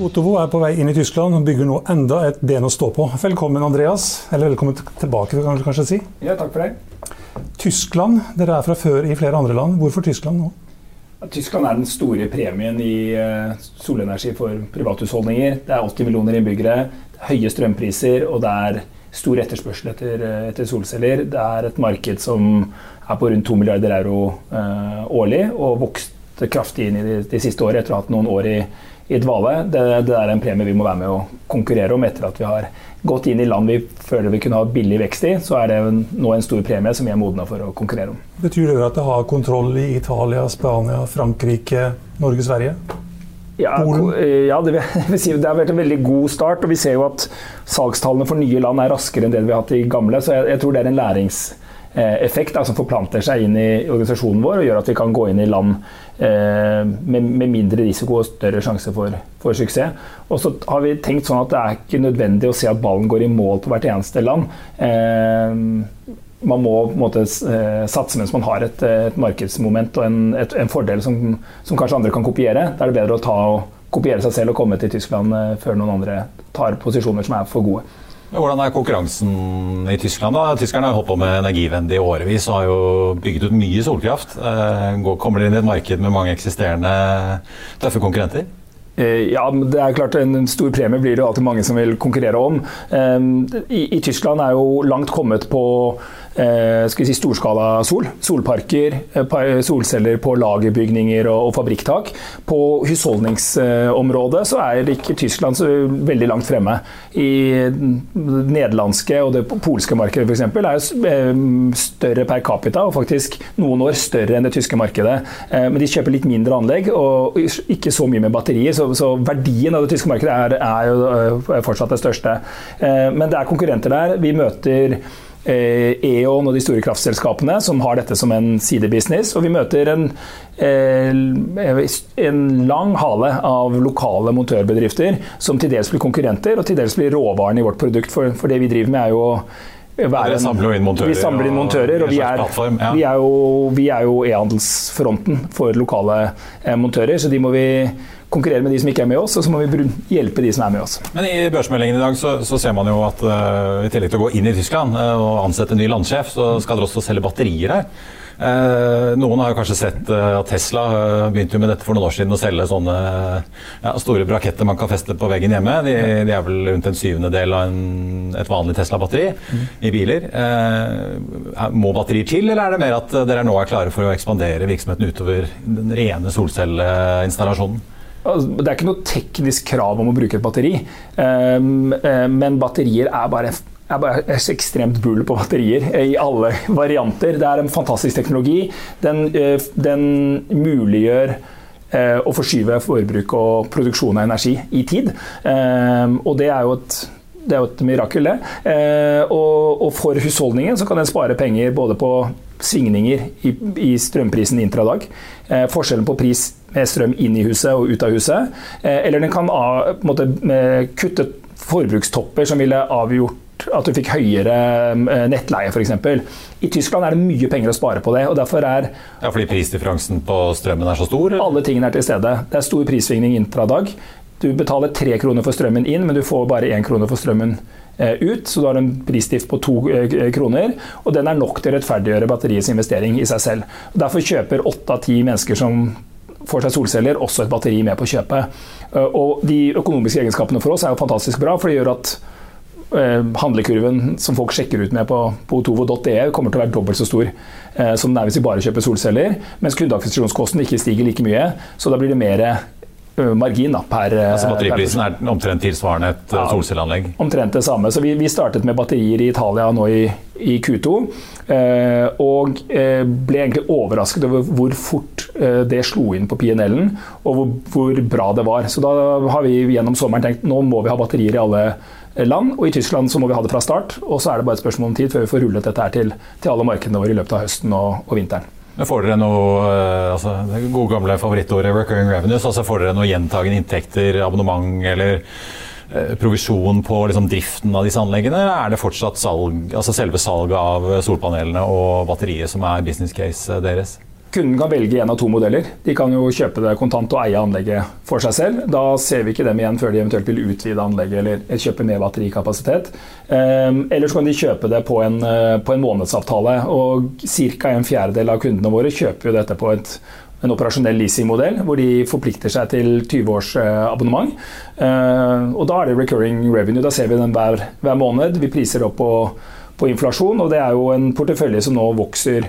Otovo er på vei inn i Tyskland og bygger nå enda et ben å stå på. Velkommen, Andreas. Eller velkommen tilbake, kan du kanskje si. Ja, takk for det. Tyskland, dere er fra før i flere andre land. Hvorfor Tyskland nå? Tyskland er den store premien i eh, solenergi for privathusholdninger. Det er 80 millioner innbyggere, høye strømpriser og det er stor etterspørsel etter, eh, etter solceller. Det er et marked som er på rundt 2 milliarder euro eh, årlig og vokste kraftig inn i de, de siste årene etter å ha hatt noen år i, i dvale. Det, det, er en premie vi må være med å konkurrere om etter at vi har gått inn i land vi føler vi kunne ha billig vekst i. Så er det nå en stor premie som vi er modne for å konkurrere om. Betyr det at det har kontroll i Italia, Spania, Frankrike, Norge, Sverige? Ja, ja det, si, det, har vært en veldig god start. og Vi ser jo at salgstallene for nye land er raskere enn det vi har hatt i gamle. Så jeg, jeg tror det er en lærings effekt da, som forplanter seg inn i organisasjonen vår og gjør at vi kan gå inn i land eh, med, mindre risiko og større sjanse for, for, suksess. Og så har vi tenkt sånn at det er ikke nødvendig å se at ballen går i mål på hvert eneste land. Eh, man må på en måte eh, satse mens man har et, et markedsmoment og en, et, en fordel som, som, kanskje andre kan kopiere. Da er det bedre å ta og kopiere seg selv og komme til Tyskland eh, før noen andre tar posisjoner som er for gode. Hvordan er konkurransen i Tyskland? da? Tyskerne har holdt på med energivennlig i årevis og har jo bygget ut mye solkraft. Eh, kommer de inn i et marked med mange eksisterende tøffe konkurrenter? Eh, ja, det er klart En stor premie blir det alltid mange som vil konkurrere om. Eh, I, Tyskland er jo langt kommet på skal vi si storskala sol. Solparker, eh, solceller på lagerbygninger og, fabrikktak. På husholdningsområdet så er ikke Tyskland så veldig langt fremme. I det nederlandske og det polske markedet f.eks. er eh, større per capita og faktisk noen år større enn det tyske markedet. Eh, men de kjøper litt mindre anlegg og ikke så mye med batterier, så verdien av det tyske markedet er, er jo fortsatt det største. Men det er konkurrenter der. Vi møter E.ON og de store kraftselskapene som har dette som en sidebusiness. Og vi møter en, en lang hale av lokale montørbedrifter som til dels blir konkurrenter, og til dels blir råvaren i vårt produkt. For, for det vi driver med, er jo være en, samler inn montører, vi samler inn montører, og, og vi, er, ja. vi, er, jo, vi er jo e-handelsfronten for lokale eh, montører, så de må vi konkurrere med de som ikke er med oss, og så må vi hjelpe de som er med oss. Men I børsmeldingen i dag så, så ser man jo at uh, i tillegg til å gå inn i Tyskland uh, og ansette en ny landsjef, så skal dere også selge batterier her. Uh, noen har jo kanskje sett at Tesla begynte jo med dette for noen år siden å selge sånne ja, store braketter man kan feste på veggen hjemme. De, de er vel rundt en syvendedel av en, et vanlig Tesla-batteri mm. i biler. må batterier til, eller er det mer at dere nå er klare for å ekspandere virksomheten utover den rene solcelleinstallasjonen? Altså, det er ikke noe teknisk krav om å bruke et batteri, ehm, eh, men batterier er bare er bare ekstremt bull på batterier i alle varianter. Det er en fantastisk teknologi. Den, eh, den muliggjør eh, å forskyve forbruk og produksjon av energi i tid. Ehm, og det er jo et det er jo et mirakel, det. og, for husholdningen så kan den spare penger både på svingninger i, i strømprisen intradag. Eh, forskjellen på pris med strøm inn i huset og ut av huset. Eh, eller den kan av, måte, kutte forbrukstopper som ville avgjort at du fikk høyere eh, nettleie f.eks. I Tyskland er det mye penger å spare på det. og derfor er... Ja, Fordi prisdifferansen på strømmen er så stor? Alle tingene er til stede. Det er stor prissvingning intradag. Du betaler tre kroner for strømmen inn, men du får bare én krone for strømmen ut, så du har en prisstift på to kroner. Og den er nok til å rettferdiggjøre batteriets investering i seg selv. Derfor kjøper åtte av ti mennesker som får seg solceller, også et batteri med på kjøpet. Og de økonomiske egenskapene for oss er jo fantastisk bra, for det gjør at Eh, handlekurven som folk sjekker ut med på, otovo.de, kommer til å være dobbelt så stor eh, som den er hvis vi bare kjøper solceller. Mens kundeakvisisjonskosten ikke stiger like mye, så da blir det mer eh, margin da, per Altså Batteriprisen er omtrent tilsvarende et ja, solcelleanlegg? Omtrent det samme. Så vi, vi, startet med batterier i Italia nå i, i Q2. Eh, og eh, ble egentlig overrasket over hvor fort eh, det slo inn på PNL-en, og hvor, hvor, bra det var. Så da har vi gjennom sommeren tenkt nå må vi ha batterier i alle land. Og i Tyskland så må vi ha det fra start. Og så er det bare et spørsmål om tid før vi får rullet dette her til, til alle markedene våre i løpet av høsten og, og vinteren. Men får dere noe eh, altså, det gode gamle favorittordet recurring revenues? altså Får dere noe gjentagende inntekter, abonnement eller eh, provisjon på liksom, driften av disse anleggene? Eller er det fortsatt salg, altså selve salget av solpanelene og batteriet som er business case eh, deres? Kunden kan velge en av to modeller. De kan jo kjøpe det kontant og eie anlegget for seg selv. Da ser vi ikke dem igjen før de eventuelt vil utvide anlegget eller kjøpe mer batterikapasitet. Ehm, eller så kan de kjøpe det på en, eh, på en månedsavtale. Og ca. en fjerdedel av kundene våre kjøper jo dette på et, en operasjonell leasingmodell, hvor de forplikter seg til 20 års eh, abonnement. Ehm, og da er det recurring revenue. Da ser vi den hver, hver måned. Vi priser opp på, på inflasjon, og det er jo en portefølje som nå vokser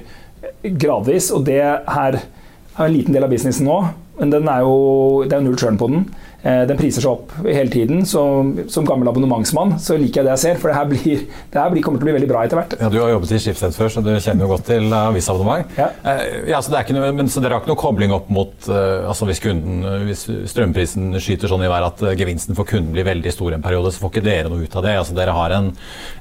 gradvis. Og det her er en liten del av businessen nå, men er jo, det er null churn på den. Eh, den priser seg opp hele tiden. Så, som gammel abonnementsmann så liker jeg det jeg ser, for det her, blir, det her blir, kommer til å bli veldig bra etter hvert. Ja, Du har jobbet i Schibsted før, så du kjenner jo godt til avisabonnement. Ja. Eh, ja, så, noe, men, så dere har ikke noe kobling opp mot altså hvis, kunden, hvis strømprisen skyter sånn i været at gevinsten for kunden blir veldig stor en periode, så får ikke dere noe ut av det? Altså Dere har en,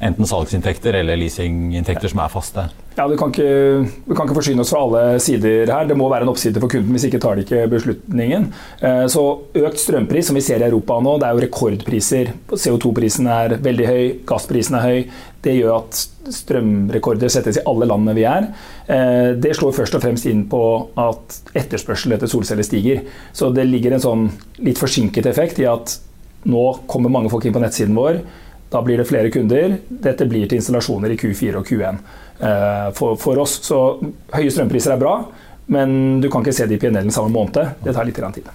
enten salgsinntekter eller leasinginntekter som er faste? Ja, du kan, ikke, du kan, ikke, forsyne oss fra alle sider her. Det må være en oppside for kunden, hvis ikke tar de ikke beslutningen. Så økt strømpris, som vi ser i Europa nå, det er jo rekordpriser. CO2-prisen er veldig høy, gassprisen er høy. Det gjør at strømrekorder settes i alle landene vi er. Det slår først og fremst inn på at etterspørsel etter solceller stiger. Så det ligger en sånn litt forsinket effekt i at nå kommer mange folk inn på nettsiden vår. Da blir det flere kunder. Dette blir til installasjoner i Q4 og Q1 eh, for, for, oss. Så høye strømpriser er bra, men du kan ikke se det i PNL-en samme måned. Det tar litt tid.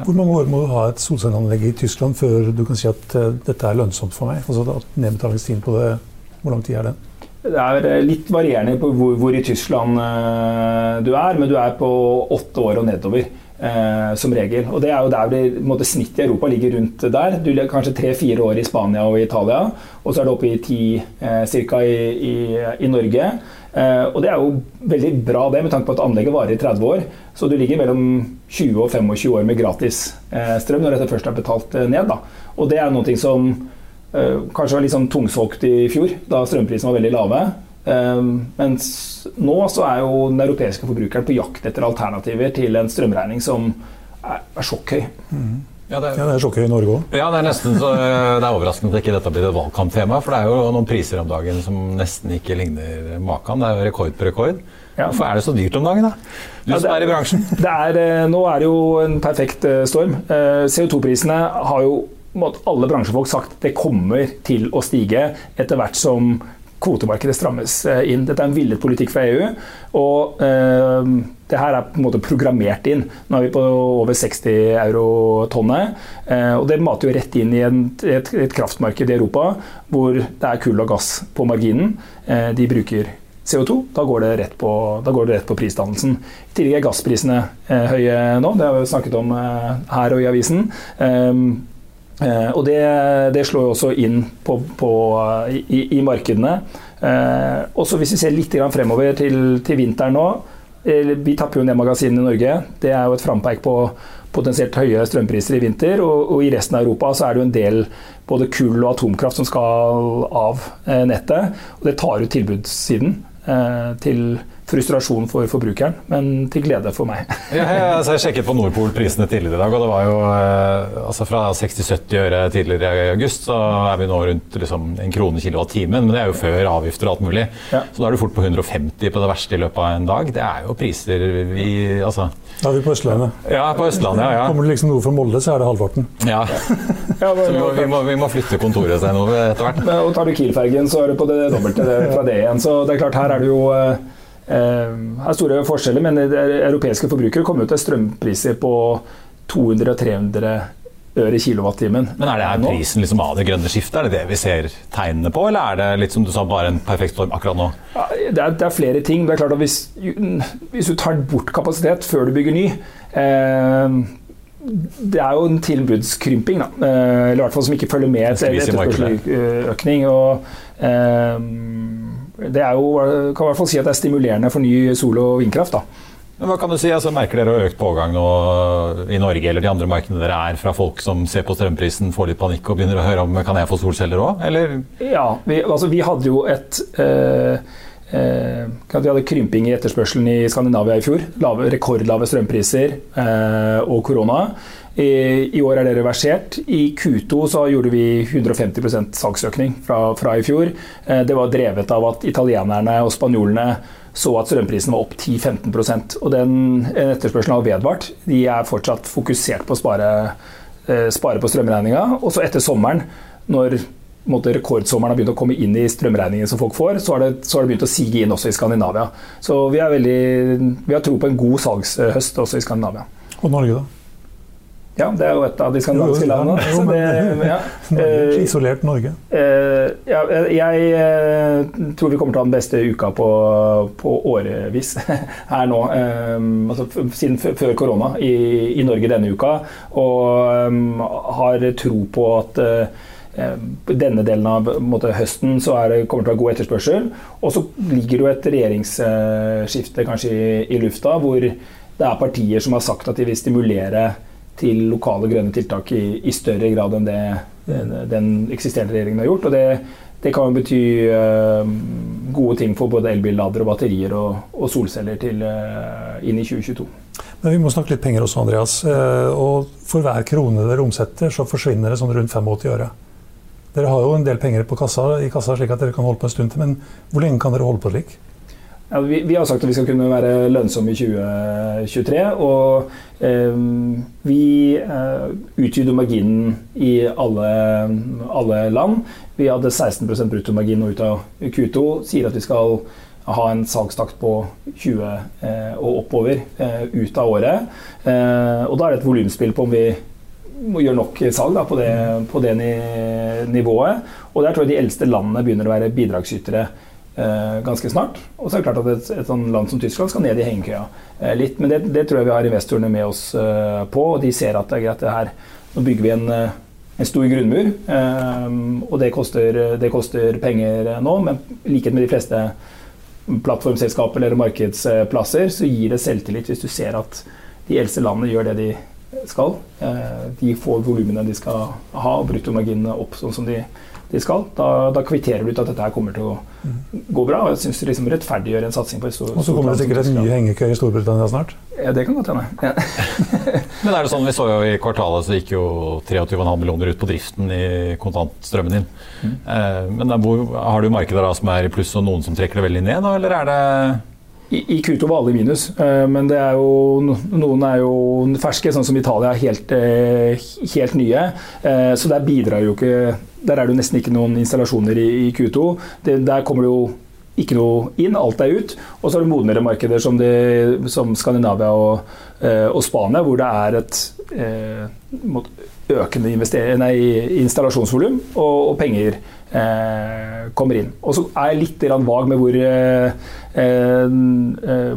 Hvor mange år må du ha et solcelleanlegg i Tyskland før du kan si at uh, dette er lønnsomt for meg? Altså at Nedbetalingstiden på det, hvor lang tid er det? Det er eh, litt varierende på hvor, hvor i Tyskland du er, men du er på åtte år og nedover eh, som regel. Og det er jo der det, måte, snittet i Europa ligger rundt der. Du ligger kanskje tre-fire år i Spania og Italia, og så er det oppe i ti eh, ca. I, i, i, Norge. Eh, og det er jo veldig bra det, med tanke på at anlegget varer i 30 år. Så du ligger mellom 20 og 25 år med gratis eh, strøm når dette først er betalt eh, ned. Da. Og det er noe som eh, kanskje var litt sånn tungsolgt i fjor, da strømprisene var veldig lave. Um, mens nå så er jo den europeiske forbrukeren på jakt etter alternativer til en strømregning som er, er sjokkhøy. Mm. Ja, det er, ja, er sjokkhøy i Norge òg. Ja, det er nesten så, eh, det er overraskende at ikke dette blir et valgkamptema. For det er jo noen priser om dagen som nesten ikke ligner maken. Det er jo rekord på rekord. Ja. Hvorfor er det så dyrt om dagen, da? Du som er i bransjen. Er, eh, nå er det jo en perfekt eh, storm. CO2-prisene har jo alle bransjefolk sagt det kommer til å stige etter hvert som kvotemarkedet strammes eh, inn. Dette er en villet politikk fra EU. og eh, det her er på en måte programmert inn. Nå er vi på over 60 euro tonnet. Eh, og det mater jo rett inn i en, et, et, kraftmarked i Europa hvor det er kull og gass på marginen. Eh, de bruker CO2. Da går det rett på, det rett på prisdannelsen. I tillegg er gassprisene eh, høye nå. Det har vi snakket om eh, her og i avisen. Eh, og det, det, slår jo også inn på, på, i, i, markedene. Eh, også hvis vi ser litt fremover til, til vinteren nå. Eh, vi tapper jo ned magasinene i Norge. Det er jo et frampeik på potensielt høye strømpriser i vinter. Og, og, i resten av Europa så er det jo en del både kull og atomkraft som skal av eh, nettet. Og det tar ut tilbudssiden eh, til frustrasjon for forbrukeren, men til glede for meg. ja, jeg, altså, jeg sjekket på Nordpol prisene tidligere i dag, og det var jo eh, altså fra 60-70 øre tidligere i august, så er vi nå rundt liksom, en krone kilowattimen. Men det er jo før avgifter og alt mulig. Ja. Så da er du fort på 150 på det verste i løpet av en dag. Det er jo priser vi altså. Da er vi på Østlandet. Ja, på Østlandet, ja, ja. Kommer det liksom noe fra Molde, så er det halvparten. Ja. så vi må, vi, må, vi må, flytte kontoret seg noe etter hvert. Og tar du Kiel-fergen, så er du på det dobbelte fra det igjen. Så det er klart, her er det jo eh er store forskjeller, men europeiske forbrukere kommer til strømpriser på 200-300 øre kilowattimen. Men er det her prisen liksom av det grønne skiftet? Er det det vi ser tegnene på, eller er det litt som du sa, bare en perfekt storm akkurat nå? Ja, det, er, det, er, flere ting. Det er klart at hvis, hvis, du tar bort kapasitet før du bygger ny eh, det er jo en tilbudskrymping, da. Eh, eller i hvert fall som ikke følger med etterspørselsøkning. Og eh, det er jo, kan i hvert fall si at det er stimulerende for ny sol- og vindkraft. da. Men hva kan du si? Altså, merker dere økt pågang nå i Norge eller de andre markedene dere er, fra folk som ser på strømprisen, får litt panikk og begynner å høre om kan jeg få solceller òg, eller? Ja, vi, altså, vi hadde jo et øh, øh, Vi hadde krymping i etterspørselen i Skandinavia i fjor. Lave, rekordlave strømpriser øh, og korona. I, år er det reversert. I Q2 så gjorde vi 150 salgsøkning fra, fra i fjor. Eh, det var drevet av at italienerne og spanjolene så at strømprisen var opp 10-15% og Den etterspørselen har vedvart. De er fortsatt fokusert på å spare, eh, spare på strømregninga. Og så etter sommeren, når måte, rekordsommeren har begynt å komme inn i strømregningen som folk får, så har, det, det begynt å sige inn også i Skandinavia. Så vi, veldig, vi har tro på en god salgshøst også i Skandinavia. Og Norge, da? Ja, det er jo et av de skandinaviske landene. Jo, det, ja. Norge, isolert Norge. Eh, ja, jeg eh, tror vi kommer til å ha den beste uka på, på årevis her nå. Altså, siden før korona i, i, Norge denne uka. Og har tro på at denne delen av måte, høsten så det, kommer det til å være god etterspørsel. Og så ligger det jo et regjeringsskifte kanskje i, i lufta, hvor det er partier som har sagt at de vil stimulere til lokale grønne tiltak i, i større grad enn det den, den, eksisterende regjeringen har gjort. og det, det kan jo bety uh, gode ting for både elbilladere, batterier og, og solceller til, uh, inn i 2022. Men Vi må snakke litt penger også, Andreas. Uh, og For hver krone dere omsetter, så forsvinner det sånn rundt 85 øre. Dere har jo en del penger kassa, i kassa slik at dere kan holde på en stund til, men hvor lenge kan dere holde på slik? Ja, vi, vi, har sagt at vi skal kunne være lønnsomme i 2023. Og eh, vi eh, utvider marginen i alle, alle, land. Vi hadde 16 bruttomargin ut av Q2. Sier at vi skal ha en salgstakt på 20 eh, og oppover eh, ut av året. Eh, og da er det et volumspill på om vi må gjøre nok salg da, på, det, på det nivået. Og der tror jeg de eldste landene begynner å være bidragsytere ganske snart. Og så er det klart at et, et sånn land som Tyskland skal ned i hengekøya eh, litt. Men det, det, tror jeg vi har investorene med oss eh, på, og de ser at det er greit det her. Nå bygger vi en, en stor grunnmur, og det koster, det koster penger nå. Men i likhet med de fleste plattformselskaper eller markedsplasser, så gir det selvtillit hvis du ser at de eldste landene gjør det de skal. De får volumene de skal ha, og bruttomarginene opp sånn som de de skal. Da, da, kvitterer du ut at dette her kommer til å gå bra. og Jeg syns det liksom rettferdiggjør en satsing på et stort Og så kommer det sikkert et ny hengekøye i Storbritannia snart? Ja, det kan godt hende. Ja. Men er det sånn, vi så jo i kvartalet så gikk jo 23,5 millioner ut på driften i kontantstrømmen din. Mm. Eh, men hvor, har du markeder da som er i pluss og noen som trekker det veldig ned, da, eller er det i, Q2 var alle i minus, eh, men det er jo, noen er jo ferske, sånn som Italia er helt, eh, helt nye. Eh, så der bidrar jo ikke Der er det jo nesten ikke noen installasjoner i, Q2. Det, der kommer det jo ikke noe inn, alt er ut. Og så er det modnere markeder som, det, som Skandinavia og, og, Spania, hvor det er et eh, økende installasjonsvolum og, og penger eh, kommer inn. Og så er jeg litt vag med hvor, eh, eh,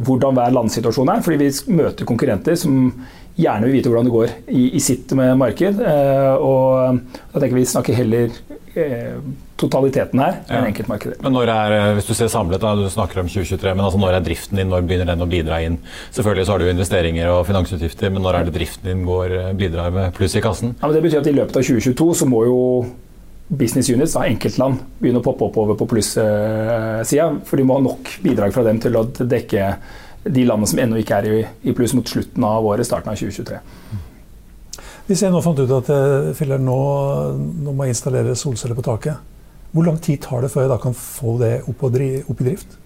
hvordan hver landsituasjon er. fordi vi møter konkurrenter som gjerne vil vite hvordan det går i, i sitt marked. Eh, og da tenker vi snakker heller eh, totaliteten her ja. enn enkeltmarkeder. Men når er, eh, hvis du ser samlet, da, du snakker om 2023, men altså når er driften din, når begynner den å bidra inn? Selvfølgelig så har du investeringer og finansutgifter, men når er det driften din går, bidrar med pluss i kassen? Ja, men det betyr at i løpet av 2022 så må jo business units, da, enkeltland, begynne å poppe opp over på plussida. For de må ha nok bidrag fra dem til å dekke de landene som ennå ikke er i, i pluss mot slutten av året, starten av 2023. Hvis jeg nå fant ut at Filler, nå, nå må jeg installere solceller på taket, hvor lang tid tar det før jeg da kan få det opp, opp i drift?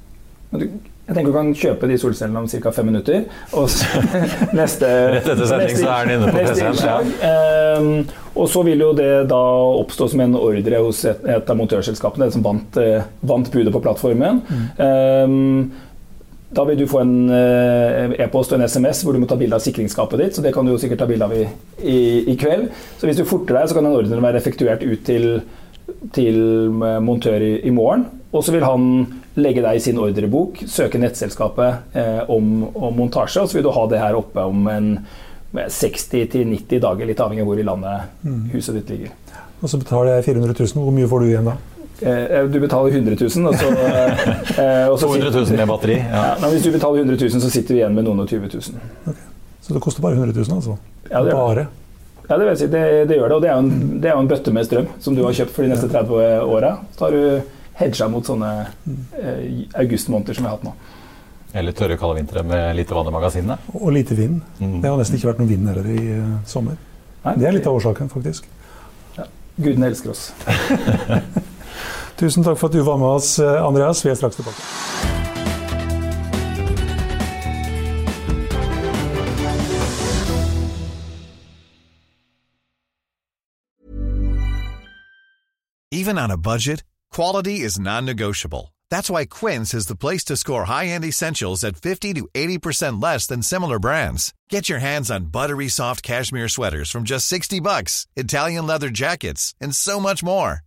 Jeg tenker du kan kjøpe de solcellene om ca. fem minutter. Og så, neste, Rett etter sending så er den inne på PC-en. Ja. Um, og så vil jo det da oppstå som en ordre hos et, et av montørselskapene, det som vant, uh, vant budet på plattformen. Mm. Um, da vil du få en uh, e-post og en SMS hvor du må ta bilde av sikringsskapet ditt. så Det kan du jo sikkert ta bilde av i, i, i, kveld. Så hvis du forter deg, så kan den ordren være effektuert ut til, til montør i, i morgen. Og så vil han legge deg i sin ordrebok, søke nettselskapet eh, om, om, montasje, og så vil du ha det her oppe om en 60-90 dager, litt avhengig av hvor i landet mm. huset ditt ligger. Og så betaler jeg 400 000, hvor mye får du igjen da? Eh, du betaler 100 000, og så, eh, og så 200 000 med batteri? Ja. Ja, hvis du betaler 100 000, så sitter du igjen med noen og 20 000. Okay. Så det koster bare 100 000, altså? Ja, det bare? Ja, det, vil si, det, det, gjør det. Og det er, jo en, det er jo en bøtte med strøm som du har kjøpt for de neste 30 åra. Så har du hedga mot sånne eh, augustmåneder som vi har hatt nå. Eller tørre, kalde vintre med lite vann i magasinene. Og lite vind. Mm. Det har nesten ikke vært noen vind heller i uh, sommer. Nei, det er litt av årsaken, faktisk. Ja. Gudene elsker oss. Tusen takk for at du var med oss, eh, Andreas. Vi er straks tilbake. Even on a budget Quality is non-negotiable. That's why Quince is the place to score high-end essentials at 50 to 80% less than similar brands. Get your hands on buttery soft cashmere sweaters from just 60 bucks, Italian leather jackets, and so much more.